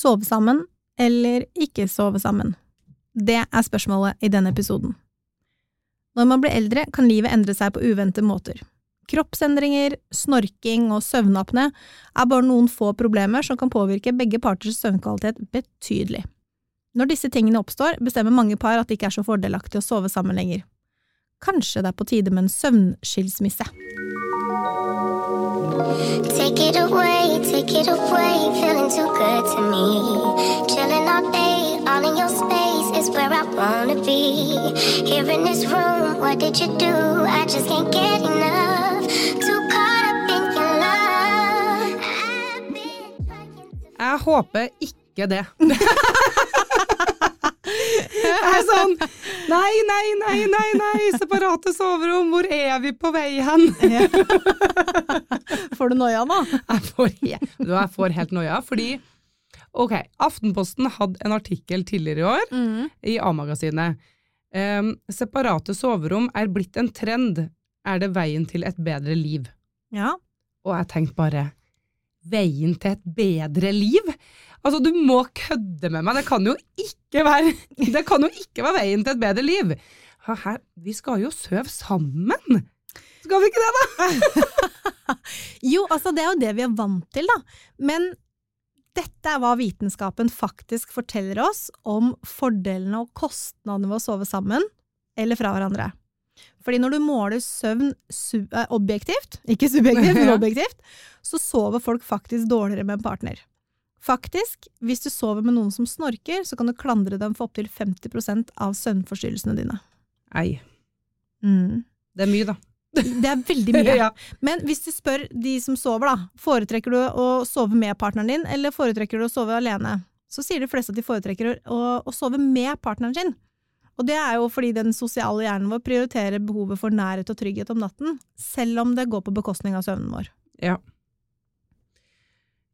Sove sammen eller ikke sove sammen? Det er spørsmålet i denne episoden. Når man blir eldre, kan livet endre seg på uventede måter. Kroppsendringer, snorking og søvnapne er bare noen få problemer som kan påvirke begge parters søvnkvalitet betydelig. Når disse tingene oppstår, bestemmer mange par at det ikke er så fordelaktig å sove sammen lenger. Kanskje det er på tide med en søvnskilsmisse. Take it away, take it away, feeling too good to me. Chilling all day, all in your space is where I wanna be. Here in this room, what did you do? I just can't get enough. Too caught up in your love. I've been Jeg håper ikke det. Jeg er sånn Nei, nei, nei, nei, nei, separate soverom, hvor er vi på vei hen? Får du noia nå? Jeg får, jeg får helt noia, fordi Ok, Aftenposten hadde en artikkel tidligere i år Mm. i A-magasinet. Um, separate soverom er blitt en trend. Er det veien til et bedre liv? Ja. Og jeg tenkte bare Veien til et bedre liv? Altså, du må kødde med meg! Det kan jo ikke være Det kan jo ikke være veien til et bedre liv! Her, vi skal jo søve sammen! Skal vi ikke det, da? Jo, altså det er jo det vi er vant til, da. Men dette er hva vitenskapen faktisk forteller oss om fordelene og kostnadene ved å sove sammen eller fra hverandre. Fordi når du måler søvn eh, objektivt, ikke subjektivt, men objektivt, så sover folk faktisk dårligere med en partner. Faktisk, hvis du sover med noen som snorker, så kan du klandre dem for opptil 50% av søvnforstyrrelsene dine. Nei, Mm. det er mye, da. Det er veldig mye. Ja. Men hvis du spør de som sover, da, foretrekker du å sove med partneren din, eller foretrekker du å sove alene? Så sier de fleste at de foretrekker å, å sove med partneren sin. Og det er jo fordi den sosiale hjernen vår prioriterer behovet for nærhet og trygghet om natten, selv om det går på bekostning av søvnen vår. Ja,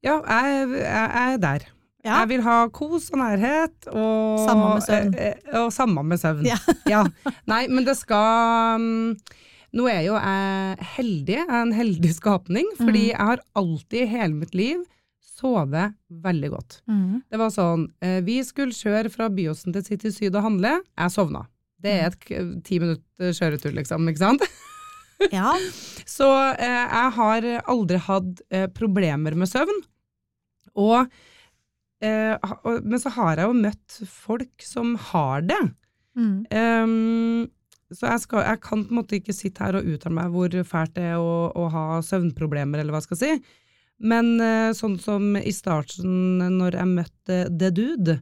ja jeg, jeg, jeg er der. Ja. Jeg vil ha kos og nærhet, og Samme med søvn. eh, eh, Og samme med søvn. Ja. Ja. Nei, men det skal mm, Nå er jo jeg heldig, jeg er en heldig skapning, fordi Mm. jeg har alltid i hele mitt liv sovet veldig godt. Det var sånn, eh, vi skulle kjøre fra Byåsen til City Syd og handle, jeg sovna. Det er et k- ti minutter kjøretur, liksom, ikke sant? Ja. Så eh, jeg har aldri hatt eh, problemer med søvn. Og, eh, men så har jeg jo møtt folk som har det. Mm. Um, så jeg, skal, jeg kan på en måte ikke sitte her og uttale meg hvor fælt det er å, å ha søvnproblemer, eller hva jeg skal si. Men eh, sånn som i starten, når jeg møtte The Dude,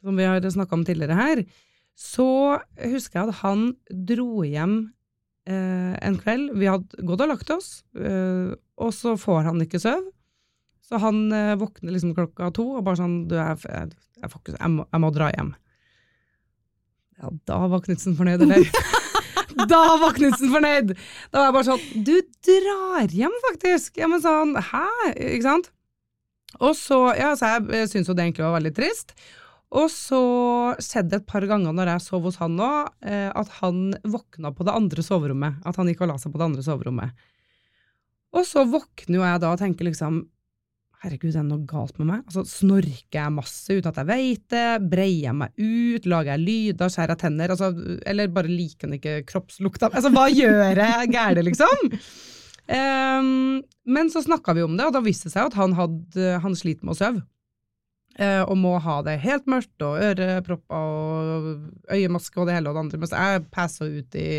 som vi har snakka om tidligere her, så husker jeg at han dro hjem eh, en kveld. Vi hadde gått og lagt oss, eh, og så får han ikke søv. Så han eh, våkner liksom klokka to og bare sånn du, jeg, jeg, jeg, jeg, må, må dra hjem. Ja, da var Knutsen fornøyd, eller? da var Knutsen fornøyd! Da var jeg bare sånn Du drar hjem, faktisk! Ja, men sånn, hæ? Ikke sant? Og så, ja, så jeg syns jo det egentlig var veldig trist. Og så skjedde det et par ganger når jeg sov hos han nå, eh, at han våkna på det andre soverommet. At han gikk og la seg på det andre soverommet. Og så våkner jo jeg da og tenker liksom Herregud, det er noe galt med meg? Altså, Snorker jeg masse uten at jeg veit det? Breier jeg meg ut? Lager jeg lyder? Skjærer jeg tenner? Altså, eller bare liker han ikke kroppslukta? Altså, hva gjør jeg gærent, liksom? Um, men så snakka vi om det, og da viste det seg at han, hadde, han sliter med å sove. Uh, og må ha det helt mørkt, og ørepropper og øyemaske og det hele og det andre. Mens jeg passa ut i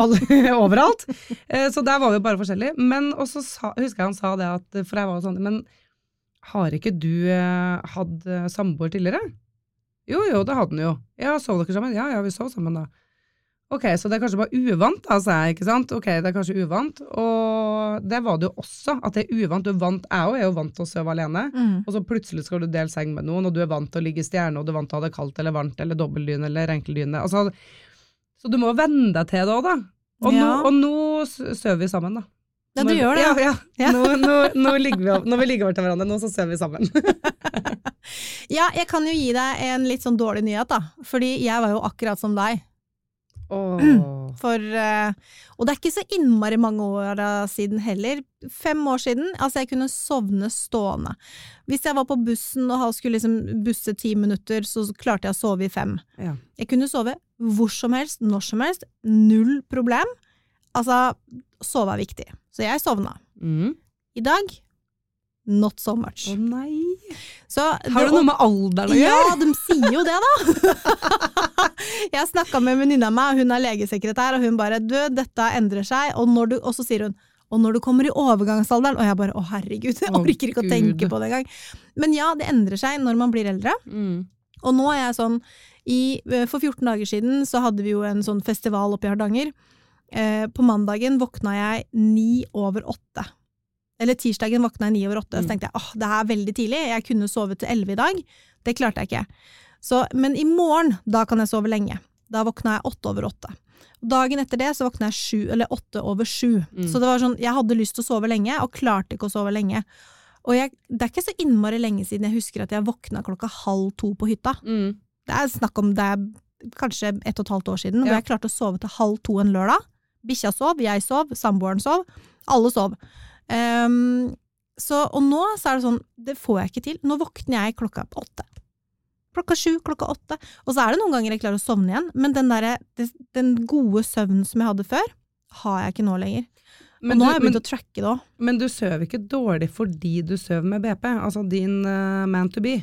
alle, overalt. Uh, så der var vi bare forskjellige. Men også sa, husker jeg han sa det at For jeg var sånn Men har ikke du eh, hatt eh, samboer tidligere? Jo, jo, det hadde han jo. Ja, sov dere sammen? Ja, ja, vi sov sammen da. Ok, så det er kanskje bare uvant, da, sa jeg, ikke sant? Ok, det er kanskje uvant. Og det var det jo også, at det er uvant. Du er vant, jeg òg er jo vant til å sove alene. Mm. Og så plutselig skal du dele seng med noen, og du er vant til å ligge i stjerne, og du er vant til å ha det kaldt eller varmt eller dobbeltdyne eller enkeldyne. Altså, så du må venne deg til det òg, da. Og, Ja. nå, og nå sover vi sammen, da. Ja, du gjør det. Ja, ja. Ja. Nå, nå, nå ligger vi, når vi ligger over til hverandre, nå så ser vi sammen. Ja, jeg kan jo gi deg en litt sånn dårlig nyhet, da. Fordi jeg var jo akkurat som deg. Oh. For, eh, og det er ikke så innmari mange år eh, siden heller. Fem år siden. Altså, jeg kunne sovne stående. Hvis jeg var på bussen og skulle liksom busse ti minutter, så klarte jeg å sove i fem. Ja. Jeg kunne sove hvor som helst, når som helst. Null problem. Altså, sove er viktig. Så jeg sovna. Mm. I dag not so much. Å nei. Så Har det noe med alderen å gjøre? Ja, de sier jo det, da! jeg snakka med en venninne av meg, hun er legesekretær, og hun bare du, dette endrer seg, og, du, og så sier hun og når du kommer i overgangsalderen, og jeg bare å herregud, jeg orker ikke å tenke på det engang. Men ja, det endrer seg når man blir eldre. Mm. Og nå er jeg sånn i, For 14 dager siden så hadde vi jo en sånn festival oppe i Hardanger. Eh, på mandagen våkna jeg ni over åtte. Eller tirsdagen våkna jeg ni over åtte. Mm. Så tenkte jeg åh, det er veldig tidlig, jeg kunne sovet til elleve i dag. Det klarte jeg ikke. Så, men i morgen, da kan jeg sove lenge. Da våkna jeg åtte over åtte. Dagen etter det så våkna jeg sju, eller åtte over sju. Mm. Så det var sånn, jeg hadde lyst til å sove lenge, og klarte ikke å sove lenge. Og jeg, det er ikke så innmari lenge siden jeg husker at jeg våkna klokka halv to på hytta. Mm. Det er snakk om det er kanskje ett og et halvt år siden, hvor jeg klarte å sove til halv to en lørdag. Bikkja sov, jeg sov, samboeren sov. Alle sov. Um, så, og nå så er det sånn, det får jeg ikke til. Nå våkner jeg klokka åtte. Klokka sju, klokka åtte. Og så er det noen ganger jeg klarer å sovne igjen, men den, der, den gode søvnen som jeg hadde før, har jeg ikke nå lenger. Men, og nå du, har jeg men, begynt å tracke det òg. men du sover ikke dårlig fordi du sover med BP, altså din uh, man to be.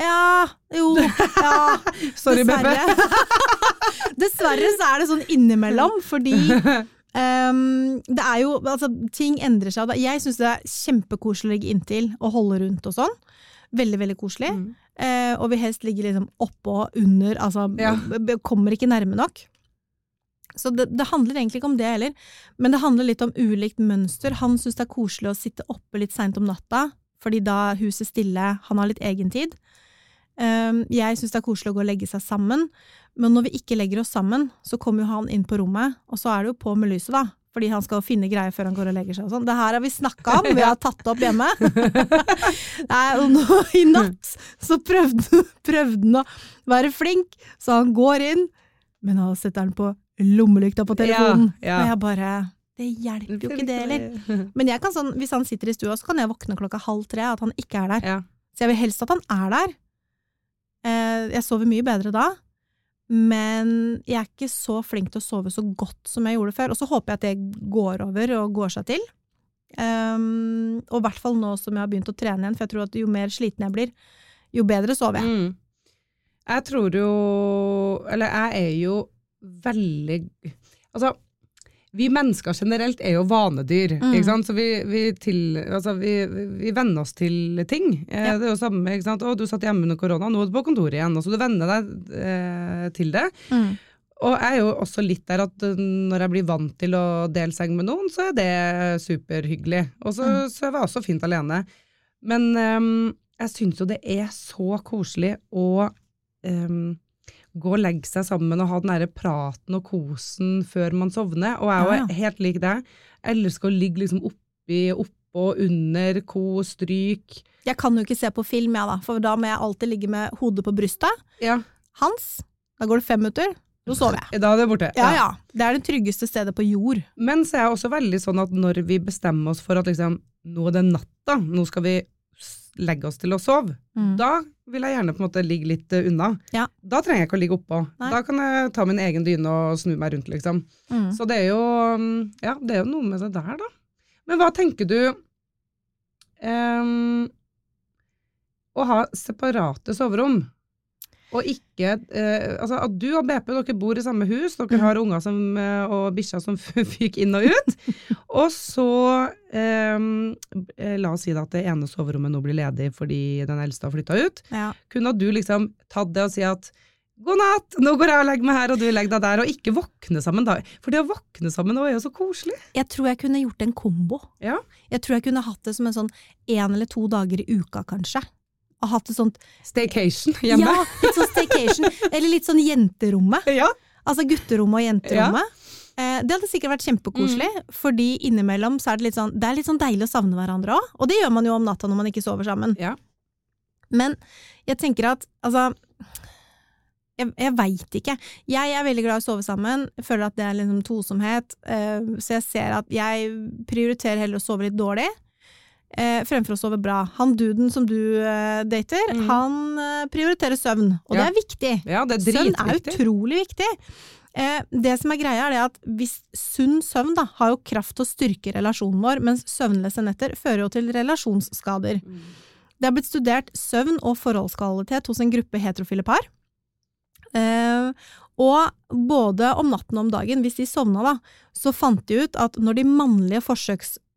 Ja, jo, ja. Sorry. Dessverre. Dessverre så er det sånn innimellom, fordi um, det er jo Altså, ting endrer seg. Jeg syns det er kjempekoselig å ligge inntil og holde rundt og sånn. Veldig, veldig koselig. Mm. Uh, og vil helst ligge liksom oppå og under, altså Ja. kommer ikke nærme nok. Så det, det handler egentlig ikke om det heller, men det handler litt om ulikt mønster. Han syns det er koselig å sitte oppe litt seint om natta, fordi da huset stille, han har litt egentid. Um, jeg syns det er koselig å gå og legge seg sammen, men når vi ikke legger oss sammen, så kommer jo han inn på rommet, og så er det jo på med lyset, da. Fordi han skal finne greier før han går og legger seg og sånn. Det her har vi snakka om, vi har tatt det opp hjemme. Nei, og nå i natt så prøvde, prøvde han å være flink, så han går inn, men han setter den på lommelykta på telefonen. Ja, ja. Og jeg bare Det hjelper jo ikke det heller. Men jeg kan sånn, hvis han sitter i stua, så kan jeg våkne klokka halv tre at han ikke er der. Ja. Så jeg vil helst at han er der. Eh, jeg sover mye bedre da, men jeg er ikke så flink til å sove så godt som jeg gjorde før. Og så håper jeg at det går over og går seg til. Um, og i hvert fall nå som jeg har begynt å trene igjen, for jeg tror at jo mer sliten jeg blir, jo bedre sover jeg. Mm. Jeg tror jo Eller jeg er jo veldig Altså, vi mennesker generelt er jo vanedyr, Mm. ikke sant? Så vi, vi, til, altså vi, vi venner oss til ting. Eh, Ja. Det er jo samme, ikke sant? Å, du satt hjemme under korona, nå er du på kontoret igjen. Altså, du venner deg eh, til det. Mm. Og jeg er jo også litt der at uh, når jeg blir vant til å dele seng med noen, så er det superhyggelig. Og så Mm. sover jeg også fint alene. Men um, jeg syns jo det er så koselig å um, gå og legge seg sammen og ha den derre praten og kosen før man sovner. Og jeg er jo helt lik deg. Elsker å ligge liksom oppi, oppå, under, kos, stryk. Jeg kan jo ikke se på film, jeg da, for da må jeg alltid ligge med hodet på brystet. Ja, Hans, da går det fem minutter, Nå sover jeg. da er det borte. Ja ja, det er det tryggeste stedet på jord. Men så er jeg også veldig sånn at når vi bestemmer oss for at liksom, nå er det natta, nå skal vi legge oss til å sove, Mm. da vil jeg gjerne på en måte ligge litt eh, unna. Ja. Da trenger jeg ikke å ligge oppå. Nei. Da kan jeg ta min egen dyne og snu meg rundt, liksom. Mm. Så det er jo mm, Ja, det er jo noe med det der, da. Men hva tenker du um, Å ha separate soverom, og ikke eh, Altså at du og BP dere bor i samme hus, dere har unger som, eh, og bikkjer som fyker inn og ut, og så eh, La oss si da at det ene soverommet nå blir ledig fordi den eldste har flytta ut. Ja. Kunne du liksom tatt det og si at God natt, nå går jeg og legger meg her, og du legger deg der, og ikke våkne sammen da. For det å våkne sammen nå er jo så koselig. Jeg tror jeg kunne gjort en kombo. Ja. Jeg tror jeg kunne hatt det som en sånn én eller to dager i uka, kanskje. Hatt et sånt Staycation hjemme. Ja, litt sånn staycation. eller litt sånn jenterommet. Ja. Altså gutterommet og jenterommet. Ja. det hadde sikkert vært kjempekoselig, Mm. fordi innimellom så er det litt sånn Det er litt sånn deilig å savne hverandre òg, og det gjør man jo om natta når man ikke sover sammen. Ja. Men jeg tenker at altså Jeg, jeg veit ikke. Jeg er veldig glad i å sove sammen. Føler at det er liksom tosomhet. eh, så jeg ser at jeg prioriterer heller å sove litt dårlig. Eh, fremfor å sove bra. Han duden som du eh, dater, mm. han eh, prioriterer søvn, og Ja. det er viktig. Ja, det er Søvn er utrolig viktig. Eh, det som er greia, er det at hvis sunn søvn da, har jo kraft til å styrke relasjonen vår, mens søvnløse netter fører jo til relasjonsskader. Mm. Det har blitt studert søvn og forholdskvalitet hos en gruppe heterofile par. Eh, og både om natten og om dagen, hvis de sovna da, så fant de ut at når de mannlige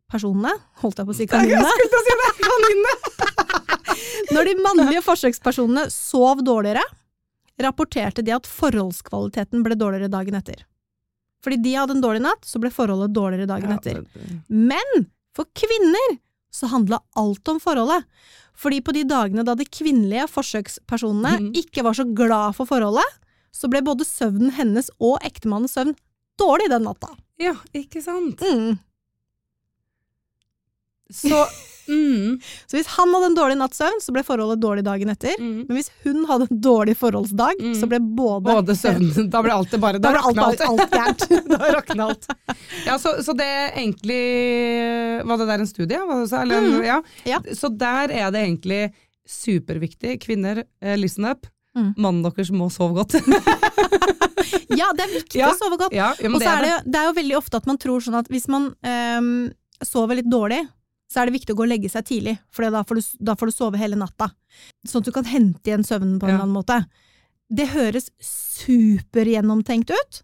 forsøkspersonene, holdt jeg på å si Jeg kaninene, skulle si det! Kaninene! når de mannlige forsøkspersonene sov dårligere, rapporterte de at forholdskvaliteten ble dårligere dagen etter. Fordi de hadde en dårlig natt, så ble forholdet dårligere dagen etter. Men for kvinner så handla alt om forholdet. Fordi på de dagene da de kvinnelige forsøkspersonene Mhm. ikke var så glad for forholdet, så ble både søvnen hennes og ektemannens søvn dårlig den natta. Ja, ikke sant? Mm. Så mm, Så hvis han hadde en dårlig natts søvn, så ble forholdet dårlig dagen etter. mm. Men hvis hun hadde en dårlig forholdsdag, Mm. så ble både Både søvnen, Da ble alt det bare Da alt, rakna alt, alt gærent. da rakna alt. Ja, så, så det egentlig Var det der en studie? Så, eller, Mhm. ja. Ja. Så der er det egentlig superviktig. Kvinner, eh, listen up. Mm. Mannen deres må sove godt. Ja, det er viktig Ja. å sove godt. Og så er det. det, det er jo veldig ofte at man tror sånn at hvis man um, sover litt dårlig, så er det viktig å gå og legge seg tidlig, for da, får du- da får du sove hele natta. Sånn at du kan hente igjen søvnen på en Ja. eller annen måte. Det høres supergjennomtenkt ut,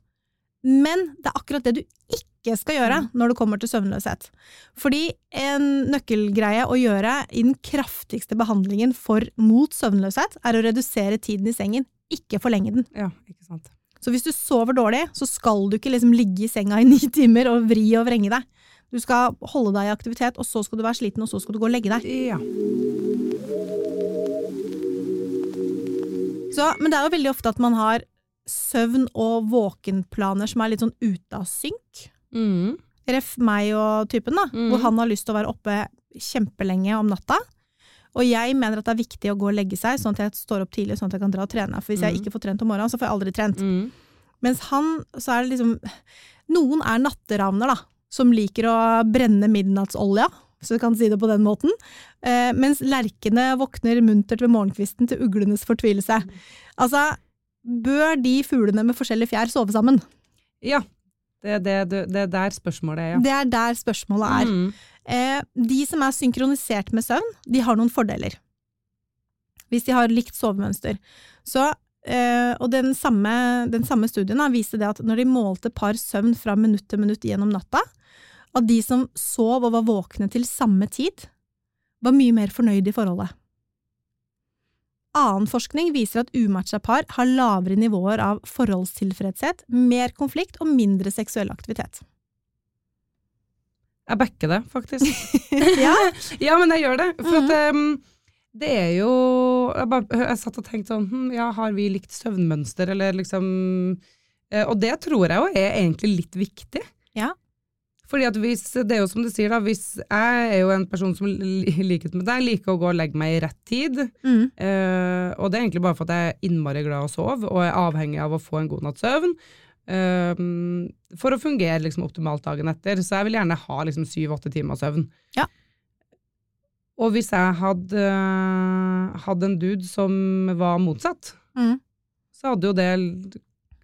men det er akkurat det du ikke skal gjøre Mm. når det kommer til søvnløshet. Fordi en nøkkelgreie å gjøre i den kraftigste behandlingen for, mot søvnløshet, er å redusere tiden i sengen, ikke forlenge den. Ja, ikke sant. Så hvis du sover dårlig, så skal du ikke liksom ligge i senga i ni timer og vri og vrenge deg. Du skal holde deg i aktivitet, og så skal du være sliten, og så skal du gå og legge deg. Ja. Så, men det er jo veldig ofte at man har søvn- og våkenplaner som er litt sånn ute av synk. Mm. Ref meg og typen, da, Mm. hvor han har lyst til å være oppe kjempelenge om natta. Og jeg mener at det er viktig å gå og legge seg, sånn at jeg står opp tidlig, sånn at jeg kan dra og trene. For hvis jeg Mm. ikke får trent om morgenen, så får jeg aldri trent. Mm. Mens han, så er det liksom Noen er natteravner, da. Som liker å brenne midnattsolja, hvis du kan si det på den måten. Eh, mens lerkene våkner muntert ved morgenkvisten til uglenes fortvilelse. Altså, bør de fuglene med forskjellige fjær sove sammen? Ja. Det, det, det, er der spørsmålet er, ja. Det er der spørsmålet er. Mm. Eh, de som er synkronisert med søvn, de har noen fordeler. Hvis de har likt sovemønster. Så, eh, og den samme, den samme studien da, viste det at når de målte par søvn fra minutt til minutt gjennom natta, at de som sov og var våkne til samme tid, var mye mer fornøyd i forholdet. Annen forskning viser at umatcha par har lavere nivåer av forholdstilfredshet, mer konflikt og mindre seksuell aktivitet. Jeg backer det, faktisk. ja, Ja, men jeg gjør det. For Mhm. at um, det er jo jeg, bare, jeg satt og tenkte sånn hm, Ja, har vi likt søvnmønster, eller liksom eh, Og det tror jeg jo er egentlig litt viktig. Ja. Fordi at hvis, det er jo som du sier da, hvis jeg er jo en person som likhet med deg liker å gå og legge meg i rett tid, mm, uh, og det er egentlig bare for at jeg er innmari glad i å sove, og er avhengig av å få en god natts søvn, uh, for å fungere liksom optimalt dagen etter. Så jeg vil gjerne ha liksom syv-åtte timer søvn. Ja. Og hvis jeg hadde hadde en dude som var motsatt, mm. så hadde jo det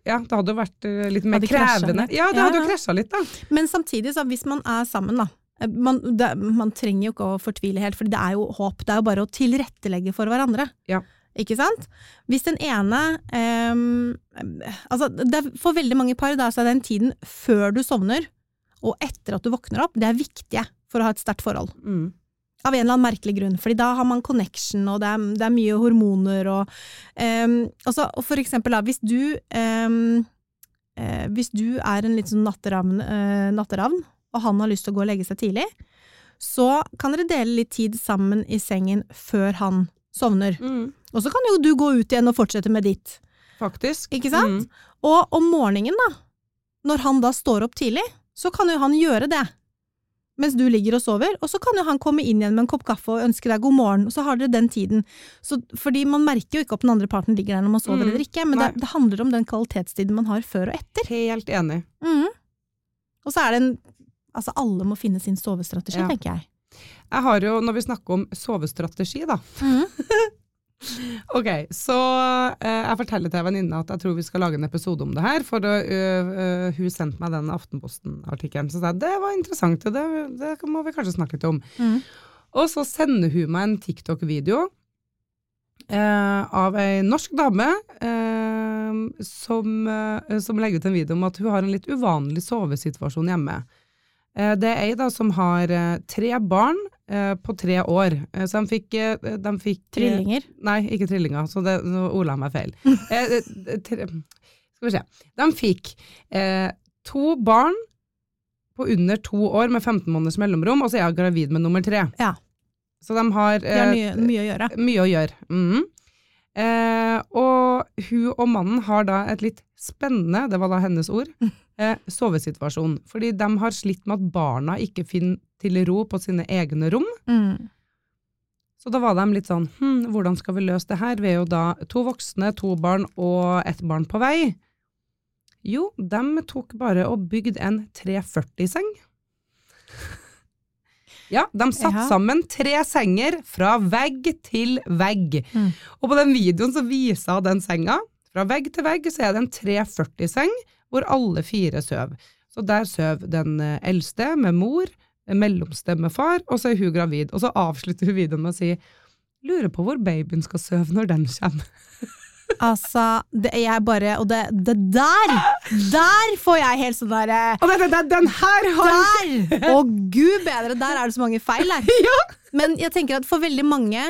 ja, det hadde jo vært eh, litt mer krevende. litt. Ja, det hadde jo ja. krasja litt, da. Men samtidig, så hvis man er sammen, da eh, man, det, man trenger jo ikke å fortvile helt, for det er jo håp. Det er jo bare å tilrettelegge for hverandre. Ja. Ikke sant? Hvis den ene um, Altså, det for veldig mange par da, så er den tiden før du sovner, og etter at du våkner opp, det er viktige for å ha et sterkt forhold. Mm. Av en eller annen merkelig grunn, fordi da har man connection, og det er, det er mye hormoner og um, også, Og for eksempel, da, hvis du um, uh, Hvis du er en litt sånn natteravn, uh, natteravn, og han har lyst til å gå og legge seg tidlig, så kan dere dele litt tid sammen i sengen før han sovner. Mm. Og så kan jo du gå ut igjen og fortsette med ditt. Faktisk. Ikke sant? Mm. Og om morgenen, da, når han da står opp tidlig, så kan jo han gjøre det. Mens du ligger og sover, og så kan jo han komme inn igjen med en kopp kaffe og ønske deg god morgen, og så har dere den tiden. Så, fordi man merker jo ikke om den andre parten ligger der når man sover Mm, eller ikke, men det, det handler om den kvalitetstiden man har før og etter. Helt enig. Mm. Og så er det en Altså, alle må finne sin sovestrategi, Ja. tenker jeg. Jeg har jo, når vi snakker om sovestrategi, da. Mhm. Ok, så eh, jeg forteller til venninna at jeg tror vi skal lage en episode om det her, for uh, ø, hun sendte meg den Aftenposten-artikkelen, så sa jeg det var interessant, det, det må vi kanskje snakke litt om. Mm. Og så sender hun meg en TikTok-video uh, av ei norsk dame eh, som, som legger ut en video om at hun har en litt uvanlig sovesituasjon hjemme. Det er ei da som har tre barn på tre år, eh, så de fikk, eh, de fikk eh, Trillinger. Nei, ikke trillinger, så det, nå ordla jeg meg feil. Eh, eh, tre, skal vi se. De fikk eh, to barn på under to år med 15 måneders mellomrom, og så er jeg gravid med nummer tre. Ja. Så de har, De har eh, mye, mye å gjøre. mye å gjøre. Mhm. Eh, og hun og mannen har da et litt spennende, det var da hennes ord, eh, sovesituasjon. Fordi de har slitt med at barna ikke finner til ro på sine egne rom. Mm. Så da var de litt sånn, hm, hvordan skal vi løse det her? Vi er jo da to voksne, to barn og ett barn på vei. Jo, de tok bare og bygde en 340-seng. Ja, de satt Ja. sammen tre senger fra vegg til vegg. Mm. Og på den videoen så viser hun den senga. Fra vegg til vegg så er det en 340-seng hvor alle fire søv. Så der søv den eh, eldste med mor, mellomste med far, og så er hun gravid. Og så avslutter hun videoen med å si lurer på hvor babyen skal sove når den kommer. Altså, det er jeg bare Og det, det der! Der får jeg helt sånn derre Og den, den, den her har Der! Å gud bedre, der er det så mange feil der. Men jeg tenker at for veldig mange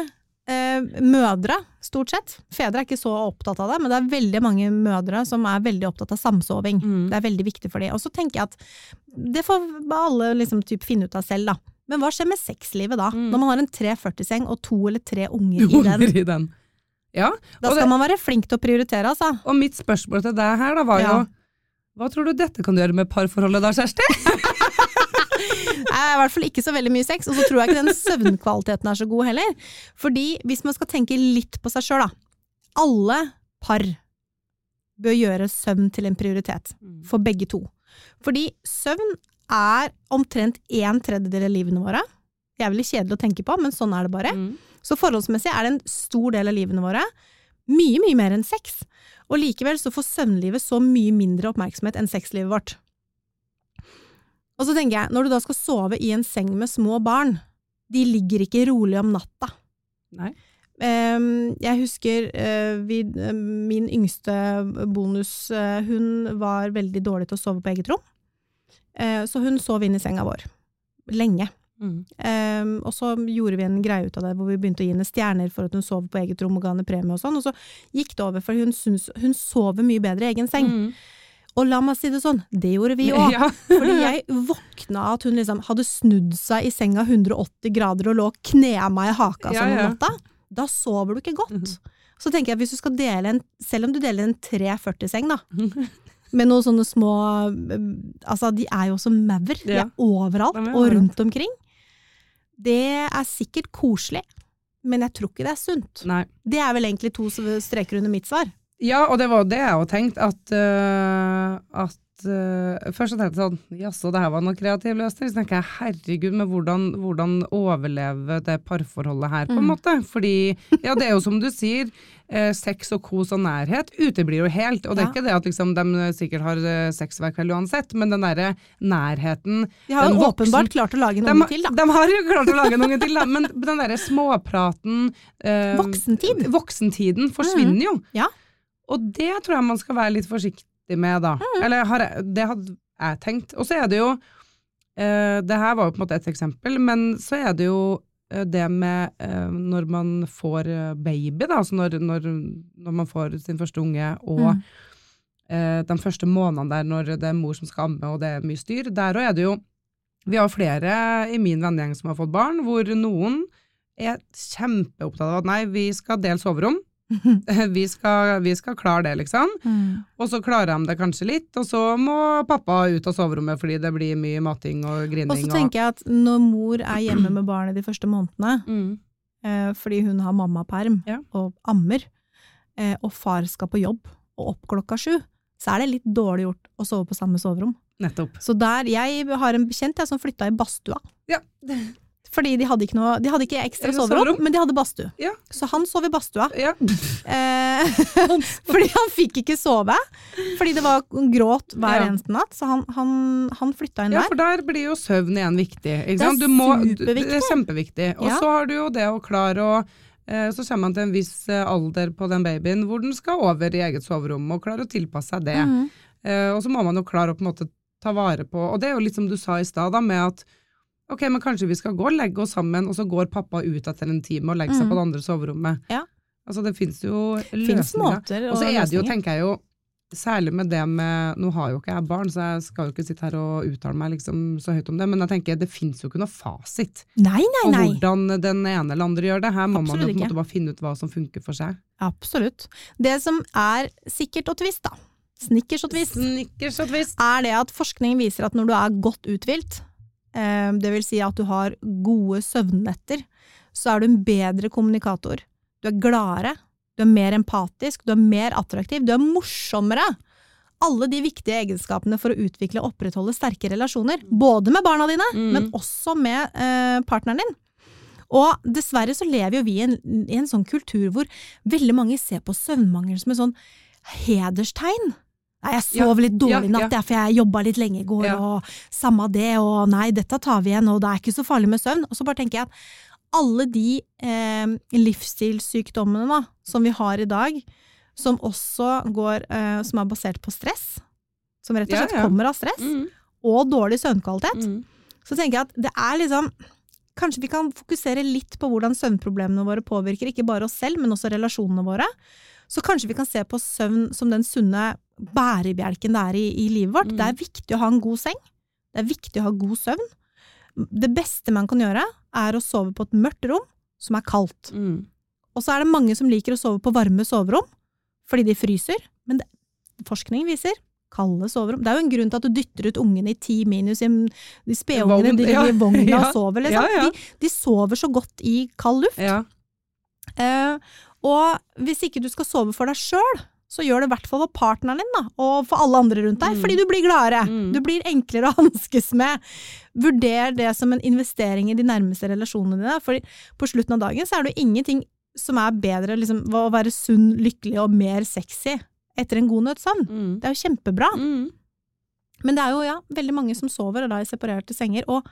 eh, mødre, stort sett, fedre er ikke så opptatt av det, men det er veldig mange mødre som er veldig opptatt av samsoving. Mm. Det er veldig viktig for dem. Og så tenker jeg at det får alle liksom typ finne ut av selv, da. Men hva skjer med sexlivet da? Mm. Når man har en 340-seng og to eller tre unger i den. i den. Ja, Da skal det, man være flink til å prioritere, altså. og mitt spørsmål til deg her da var jo hva tror du dette kan gjøre med parforholdet da, Kjersti? Det er i hvert fall ikke så veldig mye sex, og så tror jeg ikke den søvnkvaliteten er så god heller. Fordi hvis man skal tenke litt på seg sjøl, da. Alle par bør gjøre søvn til en prioritet. For begge to. Fordi søvn er omtrent en tredjedel av livene våre. Det er veldig kjedelig å tenke på, men sånn er det bare. Mm. Så forholdsmessig er det en stor del av livene våre. Mye, mye mer enn sex. Og likevel så får søvnlivet så mye mindre oppmerksomhet enn sexlivet vårt. Og så tenker jeg, når du da skal sove i en seng med små barn, de ligger ikke rolig om natta. Nei. Ehm, jeg husker eh, vi, eh, min yngste bonus, eh, hun var veldig dårlig til å sove på eget rom. Så hun sov inn i senga vår. Lenge. Mm. Um, og så gjorde vi en greie ut av det, hvor vi begynte å gi henne stjerner for at hun sov på eget rom og ga henne premie og sånn, og så gikk det over, for hun, syns, hun sover mye bedre i egen seng. Mm. Og la meg si det sånn, det gjorde vi òg. Ja. Fordi jeg våkna av at hun liksom hadde snudd seg i senga 180 grader og lå og knea meg i haka Ja, sånn om natta. Da sover du ikke godt. Mhm. Så tenker jeg hvis du skal dele en, selv om du deler en 340-seng da, med noen sånne små, eh, altså de er jo også maur, de er overalt er og rundt omkring. Det er sikkert koselig, men jeg tror ikke det er sunt. Nei. Det er vel egentlig to streker under mitt svar. Ja, og det var det jeg òg tenkte, at, uh, at uh, Først så tenkte jeg sånn, jaså, det her var noe kreativ løsning. Så tenker jeg, herregud, men hvordan, hvordan overleve det parforholdet her, på en Mm. måte? Fordi, ja, det er jo som du sier, eh, sex og kos og nærhet uteblir jo helt. Og det er Ja. ikke det at liksom, de sikkert har sex hver kveld uansett, men den derre nærheten De har Den jo åpenbart klart å lage en unge til, da. de har jo klart å lage en unge til, da, men den derre småpraten eh, Voksentid. Voksentiden forsvinner jo. Ja. Og det tror jeg man skal være litt forsiktig med, da. Eller har jeg, det hadde jeg tenkt. Og så er det jo uh, Det her var jo på en måte et eksempel, men så er det jo eh, det med uh, når man får baby, da, altså når, når, når man får sin første unge, og Mm. de første månedene der når det er mor som skal amme og det er mye styr, der òg er det jo Vi har flere i min vennegjeng som har fått barn, hvor noen er kjempeopptatt av at nei, vi skal dele soverom. Vi skal, vi skal klare det, liksom. Mm. Og så klarer han det kanskje litt, og så må pappa ut av soverommet fordi det blir mye mating og grining. Og så tenker jeg at når mor er hjemme med barnet de første månedene, mm. eh, fordi hun har mammaperm Ja. og ammer, eh, og far skal på jobb og opp klokka sju, så er det litt dårlig gjort å sove på samme soverom. Nettopp. Så der, jeg har en bekjent jeg, som flytta i badstua. Ja. Fordi de hadde ikke, noe, de hadde ikke ekstra soverom, men de hadde badstue. Ja. Så han sov i badstua. ja. Eh, fordi han fikk ikke sove, fordi det var gråt hver Ja. eneste natt. Så han, han, han flytta inn Ja, for der blir jo søvn igjen viktig. Ikke Det er? Du må. Det er kjempeviktig. Og Ja. så har du jo det å klare å eh, Så kommer man til en viss eh, alder på den babyen hvor den skal over i eget soverom, og klare å tilpasse seg det. Mm. Og så må man jo klare å på en måte ta vare på Og det er jo litt som du sa i stad, med at ok, men kanskje vi skal gå og legge oss sammen, og så går pappa ut etter en time og legger seg mm. på det andre soverommet. Ja. Altså det finnes jo løsninger. måter Og så er det jo, tenker jeg jo, særlig med det med Nå har jo ikke jeg barn, så jeg skal jo ikke sitte her og uttale meg liksom så høyt om det, men jeg tenker det fins jo ikke noe fasit Nei, nei, nei, på hvordan den ene eller andre gjør det. Her må man jo på en måte bare finne ut hva som funker for seg. Absolutt. Det som er sikkert og tvist, da, snickers og tvist, Snickers og twist. er det at forskning viser at når du er godt uthvilt, det vil si at du har gode søvnnetter, så er du en bedre kommunikator. Du er gladere, du er mer empatisk, du er mer attraktiv, du er morsommere. Alle de viktige egenskapene for å utvikle og opprettholde sterke relasjoner, både med barna dine, Mm. men også med eh, partneren din. Og dessverre så lever jo vi i en, i en sånn kultur hvor veldig mange ser på søvnmangel som en sånn hederstegn. Nei, jeg sov litt dårlig i natt, for jeg jobba litt lenge i går, og samme det, og nei, dette tar vi igjen, og det er ikke så farlig med søvn. Og så bare tenker jeg at alle de eh, livsstilssykdommene da, som vi har i dag, som også går, eh, som er basert på stress, som rett og slett kommer av stress, Mm. og dårlig søvnkvalitet, Mm. så tenker jeg at det er liksom Kanskje vi kan fokusere litt på hvordan søvnproblemene våre påvirker ikke bare oss selv, men også relasjonene våre. Så kanskje vi kan se på søvn som den sunne bærebjelken det er i, i livet vårt. Mm. Det er viktig å ha en god seng. Det er viktig å ha god søvn. Det beste man kan gjøre, er å sove på et mørkt rom som er kaldt. Mm. Og så er det mange som liker å sove på varme soverom, fordi de fryser. Men det, forskning viser kalde soverom. Det er jo en grunn til at du dytter ut ungene i ti minus. i De spedungene de ligger i vogna og sover, liksom. Ja, ja. De, de sover så godt i kald luft. Ja. Eh, og hvis ikke du skal sove for deg sjøl, så gjør det i hvert fall for partneren din, da, og for alle andre rundt deg, Mm. fordi du blir gladere. Mm. Du blir enklere å hanskes med. Vurder det som en investering i de nærmeste relasjonene dine, for på slutten av dagen så er det jo ingenting som er bedre liksom, å være sunn, lykkelig og mer sexy etter en god nøtt søvn. Mm. Det er jo kjempebra. Mm. Men det er jo ja, veldig mange som sover og da i separerte senger, og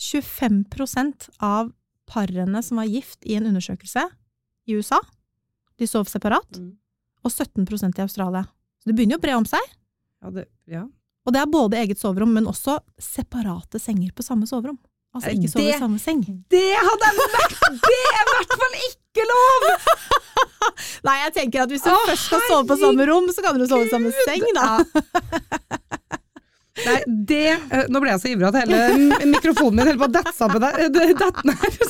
25% av parene som var gift i en undersøkelse i USA, de sov separat, Mm. og 17% i Australia. Så det begynner jo å bre om seg. Ja, det, ja. Og det er både eget soverom, men også separate senger på samme soverom. Altså ikke sove i samme seng. Det hadde jeg vært! Det er i hvert fall ikke lov! Nei, jeg tenker at hvis du Åh, først skal sove på samme rom, så kan du sove i samme seng, da. Nei, det eh, Nå ble jeg så ivrig at hele mikrofonen min holdt på å dette sammen der. Eh, det- Dette ned.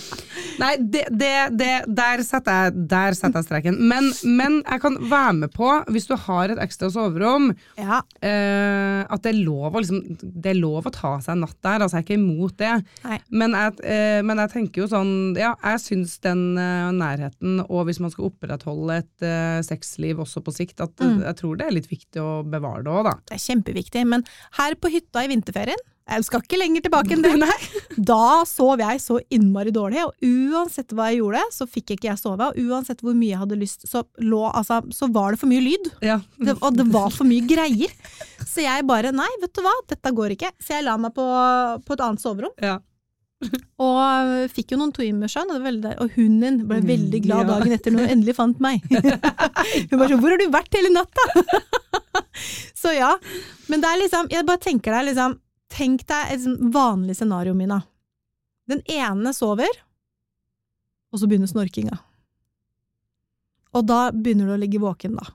Nei, det, det, det, der, setter jeg, der setter jeg streken. Men, men jeg kan være med på, hvis du har et ekstra soverom, Ja, eh, at det er, lov liksom, det er lov å ta seg en natt der. Altså, jeg er ikke imot det. Men jeg, eh, men jeg tenker jo sånn Ja, jeg syns den eh, nærheten, og hvis man skal opprettholde et eh, sexliv også på sikt, at Mm. jeg tror det er litt viktig å bevare det òg, da. det er kjempeviktig. Men her på hytta i vinterferien, jeg skal ikke lenger tilbake enn det, da sov jeg så innmari dårlig, og uansett hva jeg gjorde, så fikk ikke jeg sove, og uansett hvor mye jeg hadde lyst, så, lå, altså, så var det for mye lyd. Ja. Det, og det var for mye greier. Så jeg bare nei, vet du hva, dette går ikke. Så jeg la meg på, på et annet soverom, ja. og fikk jo noen timer søvn, og, det var veldig, og hunden ble Mm, veldig glad ja. dagen etter når hun endelig fant meg. Hun bare sånn 'hvor har du vært hele natta?' Så ja. Men det er liksom, jeg bare tenker deg liksom, tenk deg et sånn vanlig scenario, Mina. Den ene sover, og så begynner snorkinga. Og da begynner du å ligge våken, da.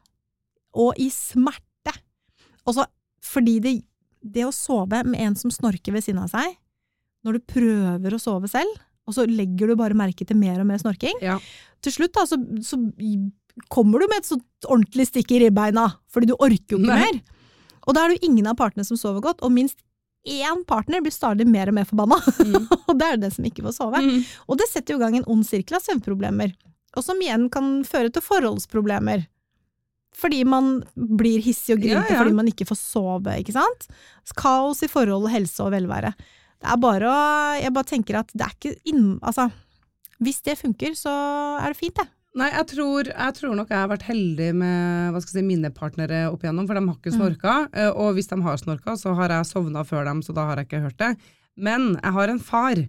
Og i smerte. Og så, fordi det, det å sove med en som snorker ved siden av seg, når du prøver å sove selv, og så legger du bare merke til mer og mer snorking. Ja. Til slutt da, så, så kommer du med et sånt ordentlig stikk i ribbeina, fordi du orker jo ikke mer. Og da er det jo ingen av partene som sover godt, og minst én partner blir stadig mer og mer forbanna. Mm. og det er det som ikke får sove. Mm. Og det setter jo i gang en ond sirkel av søvnproblemer, og som igjen kan føre til forholdsproblemer. Fordi man blir hissig og grinte Ja, ja. fordi man ikke får sove, ikke sant? Kaos i forhold, helse og velvære. Det er bare å Jeg bare tenker at det er ikke inn... Altså, hvis det funker, så er det fint, det. Nei, jeg tror, jeg tror nok jeg har vært heldig med hva skal jeg si, mine partnere opp igjennom, for de har ikke snorka. Mm. Og hvis de har snorka, så har jeg sovna før dem, så da har jeg ikke hørt det. Men jeg har en far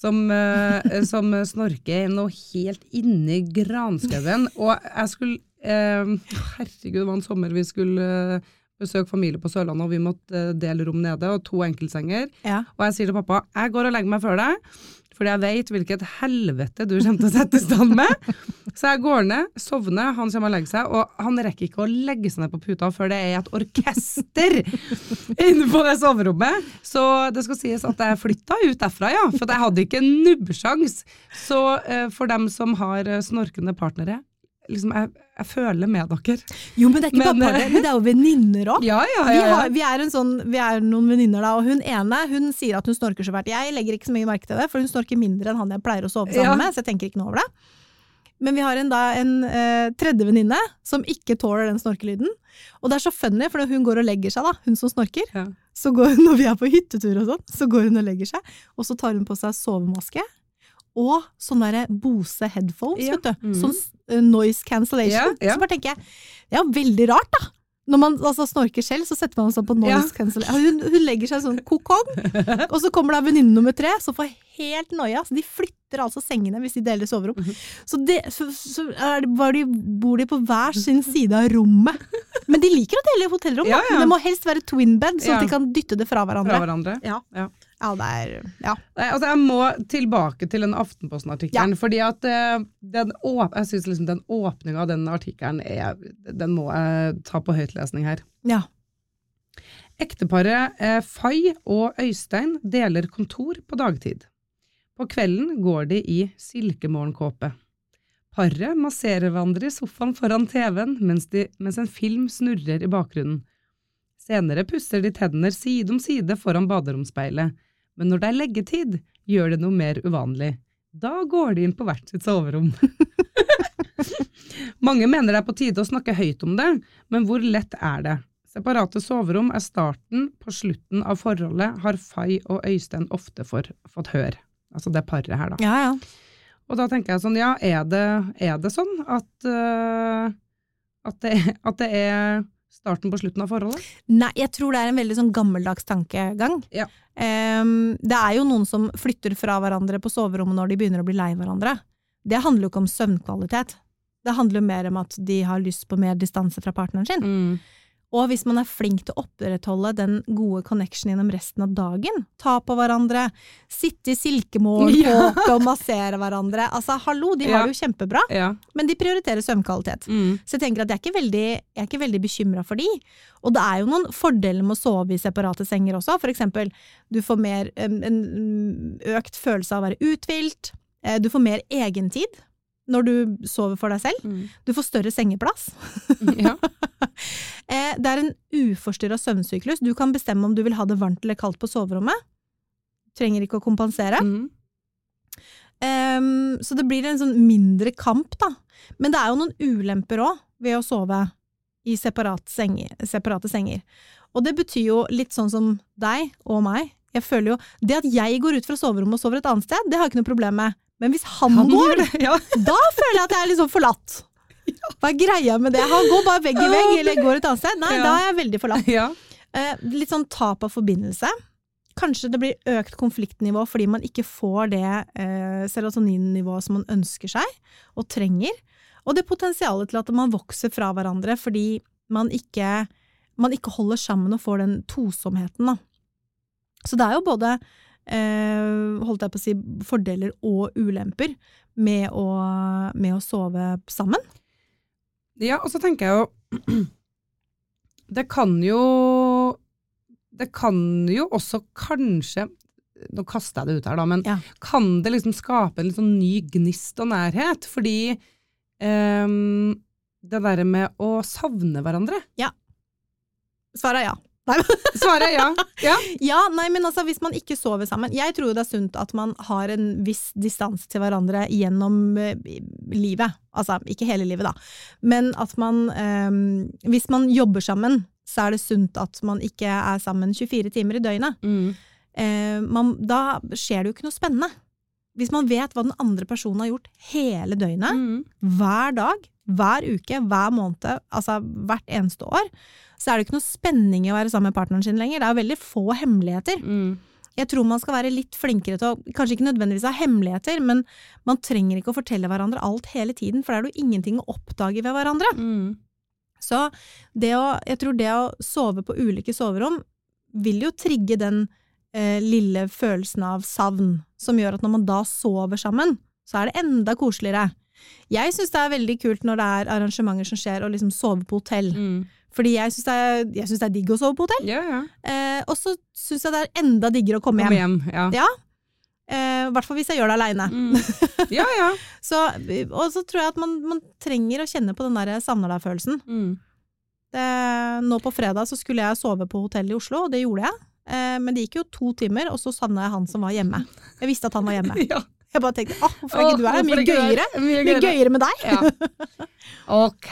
som, eh, som snorker noe helt inni granskauen. Og jeg skulle eh, Herregud, det var en sommer vi skulle eh, besøke familie på Sørlandet, og vi måtte eh, dele rom nede, og to enkeltsenger. Ja. Og jeg sier til pappa jeg går og legger meg før deg, fordi jeg vet hvilket helvete du kommer til å sette i stand med. Så jeg går ned, sovner, han kommer og legger seg, og han rekker ikke å legge seg ned på puta før det er et orkester inne på det soverommet. Så det skal sies at jeg flytta ut derfra, ja, for jeg hadde ikke nubbesjans. Så eh, for dem som har eh, snorkende partnere, liksom, jeg, jeg føler med dere. Jo, men det er ikke Men, bare partner, men det er jo venninner òg. Ja, ja, Vi, ja. vi, vi, en sånn, vi er noen venninner da, og hun ene hun sier at hun snorker så fælt. Jeg legger ikke så mye merke til det, for hun snorker mindre enn han jeg pleier å sove sammen med, så jeg tenker ikke noe over det. Men vi har en, da, en eh, tredje venninne som ikke tåler den snorkelyden. Og det er så funny, for hun går og legger seg, da, hun som snorker, Ja. så går hun, når vi er på hyttetur og sånn, så går hun og legger seg, og så tar hun på seg sovemaske. Og sånne der Bose headphones, Ja. vet du. Mm. Sånn eh, noise cancellation. Ja, ja. Så bare tenker jeg, det er jo veldig rart, da. Når man altså, snorker selv, så setter man seg på noise cancellation. Hun, hun legger seg sånn kokong, og så kommer da venninne nummer tre, som får helt noia. Så de flytter altså sengene hvis de deler soverom. Mhm. Så, det, så, så de, bor de på hver sin side av rommet. Men de liker å dele hotellrom, da. Men det må helst være twin bed, sånn at de kan dytte det fra hverandre. Fra hverandre. Ja. Ja. Ja, det er Ja. Nei, altså Jeg må tilbake til den Aftenposten-artikkelen. fordi at uh, den åp jeg synes liksom den åpninga av den artikkelen er Den må jeg ta på høytlesning her. ja. Ekteparet eh, Fay og Øystein deler kontor på dagtid. På kvelden går de i silkemorgenkåpe. Paret masserer hverandre i sofaen foran TV-en mens, mens en film snurrer i bakgrunnen. Senere pusser de tennene side om side foran baderomsspeilet, men når det er leggetid, gjør det noe mer uvanlig. Da går de inn på hvert sitt soverom. Mange mener det er på tide å snakke høyt om det, men hvor lett er det? Separate soverom er starten på slutten av forholdet, har Fay og Øystein ofte for, fått høre. Altså det paret her, da. ja, ja. Og da tenker jeg sånn, ja, er det, er det sånn at, uh, at, det, at det er starten på slutten av forholdet? Nei, jeg tror det er en veldig sånn gammeldags tankegang. Ja. Um, det er jo noen som flytter fra hverandre på soverommet når de begynner å bli lei hverandre. Det handler jo ikke om søvnkvalitet. Det handler jo mer om at de har lyst på mer distanse fra partneren sin. Og hvis man er flink til å opprettholde den gode connectionen gjennom resten av dagen, ta på hverandre, sitte i silkemålkåpe og massere hverandre, altså hallo, de har det jo kjempebra, Ja. men de prioriterer søvnkvalitet. Så jeg tenker at jeg er ikke veldig, jeg er ikke veldig bekymra for de. Og det er jo noen fordeler med å sove i separate senger også. For eksempel, du får mer, en, en økt følelse av å være uthvilt. eh, Du får mer egentid når du sover for deg selv. Du får større sengeplass. ja. Eh, Det er en uforstyrra søvnsyklus. Du kan bestemme om du vil ha det varmt eller kaldt på soverommet. Trenger ikke å kompensere. Mm. Um, så det blir en sånn mindre kamp, da. Men det er jo noen ulemper òg ved å sove i separat senger, separate senger. Og det betyr jo litt sånn som deg og meg. Jeg føler jo Det at jeg går ut fra soverommet og sover et annet sted, det har jeg ikke noe problem med. Men hvis han, Han går, ja. da føler jeg at jeg er liksom forlatt. Hva er greia med det? Han går bare vegg i vegg, eller går et annet sted. Nei, Ja. da er jeg veldig forlatt. ja. Eh, litt sånn tap av forbindelse. Kanskje det blir økt konfliktnivå fordi man ikke får det eh, serotoninnivået som man ønsker seg og trenger. Og det potensialet til at man vokser fra hverandre fordi man ikke, man ikke holder sammen og får den tosomheten. Da. Så det er jo både holdt jeg på å si, fordeler og ulemper med å, med å sove sammen. Ja, og så tenker jeg jo Det kan jo Det kan jo også kanskje Nå kaster jeg det ut her, da, men Ja. kan det liksom skape en sånn ny gnist og nærhet? Fordi ehm, det derre med å savne hverandre Ja. Svaret er ja. Svaret er ja. ja. Ja, nei, men altså hvis man ikke sover sammen Jeg tror det er sunt at man har en viss distanse til hverandre gjennom eh, livet. Altså ikke hele livet, da. Men at man um, Hvis man jobber sammen, så er det sunt at man ikke er sammen 24 timer i døgnet. Mm. Uh, man, da skjer det jo ikke noe spennende. Hvis man vet hva den andre personen har gjort hele døgnet, Mm. hver dag, hver uke, hver måned, altså hvert eneste år, så er det ikke noe spenning i å være sammen med partneren sin lenger. Det er veldig få hemmeligheter. Mm. Jeg tror man skal være litt flinkere til å kanskje ikke nødvendigvis ha hemmeligheter, men man trenger ikke å fortelle hverandre alt hele tiden, for det er det jo ingenting å oppdage ved hverandre. Mm. Så det å, jeg tror det å sove på ulike soverom vil jo trigge den eh, lille følelsen av savn, som gjør at når man da sover sammen, så er det enda koseligere. Jeg syns det er veldig kult når det er arrangementer som skjer, å liksom sove på hotell. Mm. Fordi jeg syns det, det er digg å sove på hotell. Ja, ja. Eh, og så syns jeg det er enda diggere å komme komme hjem. hjem. Ja. Ja. Eh, I hvert fall hvis jeg gjør det aleine. Mm. ja, ja. Så, og så tror jeg at man, man trenger å kjenne på den der savner deg-følelsen. Mm. Det- Nå på fredag så skulle jeg sove på hotell i Oslo, og det gjorde jeg. Eh, men det gikk jo to timer, og så savna jeg han som var hjemme. Jeg visste at han var hjemme. ja. Jeg bare tenkte åh, hvorfor er ikke du her? Er Mye gøyere. Mye gøyere. gøyere med deg. Ja. Ok.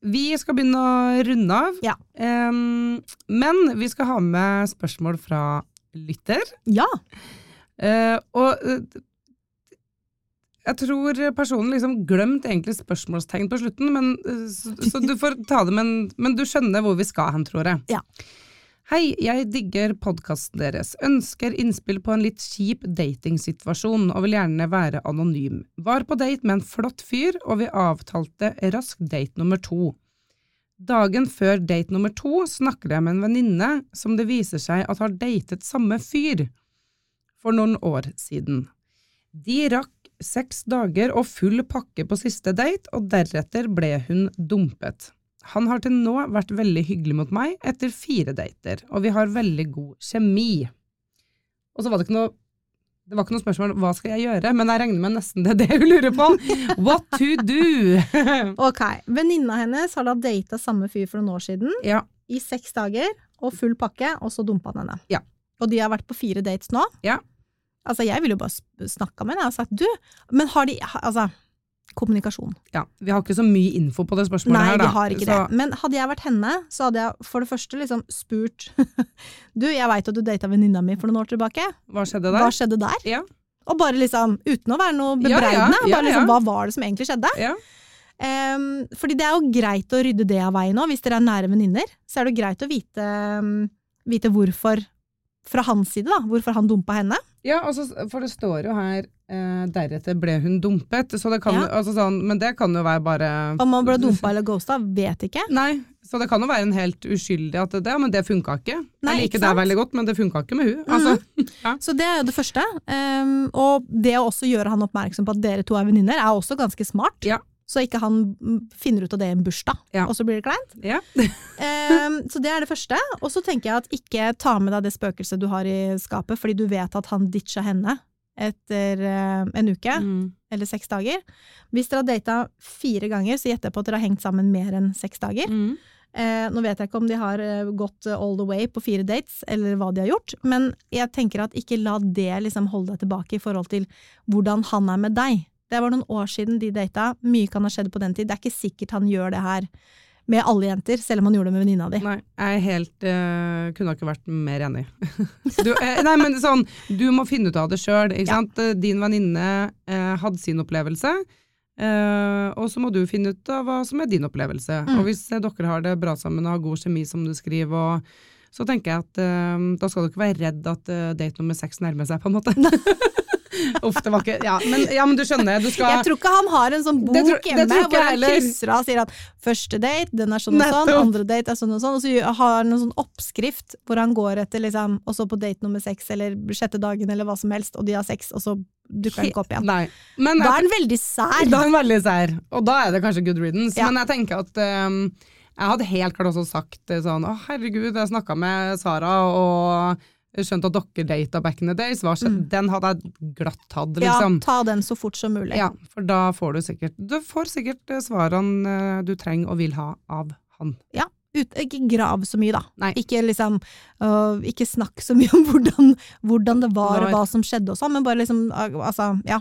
Vi skal begynne å runde av. Ja. Um, men vi skal ha med spørsmål fra lytter. Ja. Uh, og eh, jeg tror personen liksom glemte egentlig spørsmålstegn på slutten, men, eh, så, så du får ta det, men, men du skjønner hvor vi skal hen, tror jeg. Ja. Hei, jeg digger podkasten deres. Ønsker innspill på en litt kjip datingsituasjon og vil gjerne være anonym. Var på date med en flott fyr, og vi avtalte rask date nummer to. Dagen før date nummer to snakker jeg med en venninne som det viser seg at har datet samme fyr for noen år siden. De rakk seks dager og full pakke på siste date, og deretter ble hun dumpet. Han har til nå vært veldig hyggelig mot meg etter fire dater, og vi har veldig god kjemi. Og så var det ikke noe det var ikke noe spørsmål hva skal jeg gjøre, men jeg regner med nesten det er det hun lurer på. What to do? Ok. Venninna hennes har da data samme fyr for noen år siden, ja, i seks dager, og full pakke, og så dumpa han henne. Ja. Og de har vært på fire dates nå. Ja. Altså, jeg ville jo bare snakka med henne og sagt du, men har de Altså, kommunikasjon. ja, vi har ikke så mye info på det spørsmålet Nei, her, da. vi har ikke så, det. Men hadde jeg vært henne, så hadde jeg for det første liksom spurt Du, jeg veit at du data venninna mi for noen år tilbake. Hva skjedde der? Hva skjedde der? Ja. Og bare liksom, uten å være noe Ja, ja, bebreidende, ja, bare liksom, hva var det som egentlig skjedde? Ja. Um, fordi det er jo greit å rydde det av veien nå, hvis dere er nære venninner. Så er det greit å vite, um, vite hvorfor, fra hans side, da, hvorfor han dumpa henne. Ja, altså, for det står jo her eh, 'deretter ble hun dumpet', så det kan, Ja. altså, sånn, men det kan jo være bare Om man ble dumpa eller ghosta, vet ikke. Nei, så det kan jo være en helt uskyldig at det, ja, men det funka ikke. Nei, jeg liker deg veldig godt, men det funka ikke med hun. Altså, Så det er jo det første. Um, og det å også gjøre han oppmerksom på at dere to er venninner, er også ganske smart. Ja. Så ikke han finner ut av det i en bursdag, Ja. og så blir det kleint. ja. um, så det er det første. Og så tenker jeg at ikke ta med deg det spøkelset du har i skapet, fordi du vet at han ditcha henne etter uh, en uke, Mm. eller seks dager. Hvis dere har data fire ganger, så gjetter jeg på at dere har hengt sammen mer enn seks dager. Mm. Eh, nå vet jeg ikke om de har eh, gått all the way på fire dates, eller hva de har gjort, men jeg tenker at ikke la det liksom holde deg tilbake i forhold til hvordan han er med deg. Det var noen år siden de data, mye kan ha skjedd på den tid. Det er ikke sikkert han gjør det her med alle jenter, selv om han gjorde det med venninna di. Nei, jeg helt uh, Kunne ikke vært mer enig. Du, eh, nei, men sånn, du må finne ut av det sjøl. Ja. Din venninne eh, hadde sin opplevelse, eh, og så må du finne ut av hva som er din opplevelse. Mm. Og hvis eh, dere har det bra sammen og har god kjemi, som du skriver, og, så tenker jeg at eh, da skal du ikke være redd at eh, date nummer seks nærmer seg, på en måte. Uff, det var ikke ja men, ja, men du skjønner. Du skal Jeg tror ikke han har en sånn bok tror- hjemme hvor han krysser av og sier at første date, den er sånn og sånn, Nettopp. andre date er sånn og sånn, og så har han en sånn oppskrift hvor han går etter liksom, og så på date nummer seks eller sjette dagen eller hva som helst, og de har sex, og så dukker han ikke opp igjen. Nei. Men Da er han veldig sær. Da er han veldig sær, og da er det kanskje good riddance. Ja. Men jeg tenker at um, jeg hadde helt klart også sagt eh, sånn Å, herregud, jeg snakka med Sara, og skjønt at dere data back in the days, var, Mm. den hadde jeg glatt tatt, Ja, liksom. ta den så fort som mulig. Ja, for da får du sikkert Du får sikkert eh, svarene eh, du trenger og vil ha av han. Ut, ikke grav så mye, da. Ikke, liksom, uh, ikke snakk så mye om hvordan, hvordan det var, og hva som skjedde og sånn, men bare liksom uh, Altså, ja.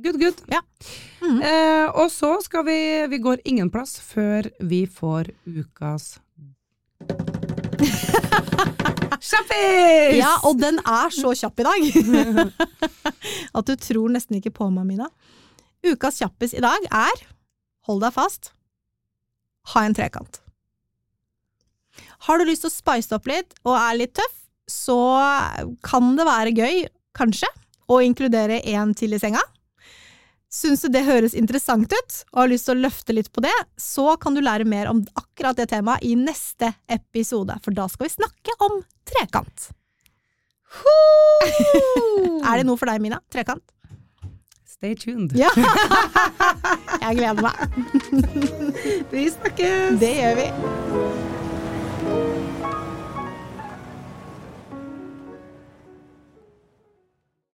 Good, good. Ja. Mhm. Eh, og så skal vi Vi går ingen plass før vi får ukas Kjappis! Ja, og den er så kjapp i dag at du tror nesten ikke på meg, Mina. Ukas kjappis i dag er, hold deg fast, ha en trekant. Har du lyst til å spice opp litt og er litt tøff, så kan det være gøy, kanskje, å inkludere en til i senga. Syns du det høres interessant ut, og har lyst til å løfte litt på det, så kan du lære mer om akkurat det temaet i neste episode, for da skal vi snakke om trekant. Er det noe for deg, Mina? Trekant? Stay tuned. Ja! Jeg gleder meg. Vi snakkes! Det gjør vi.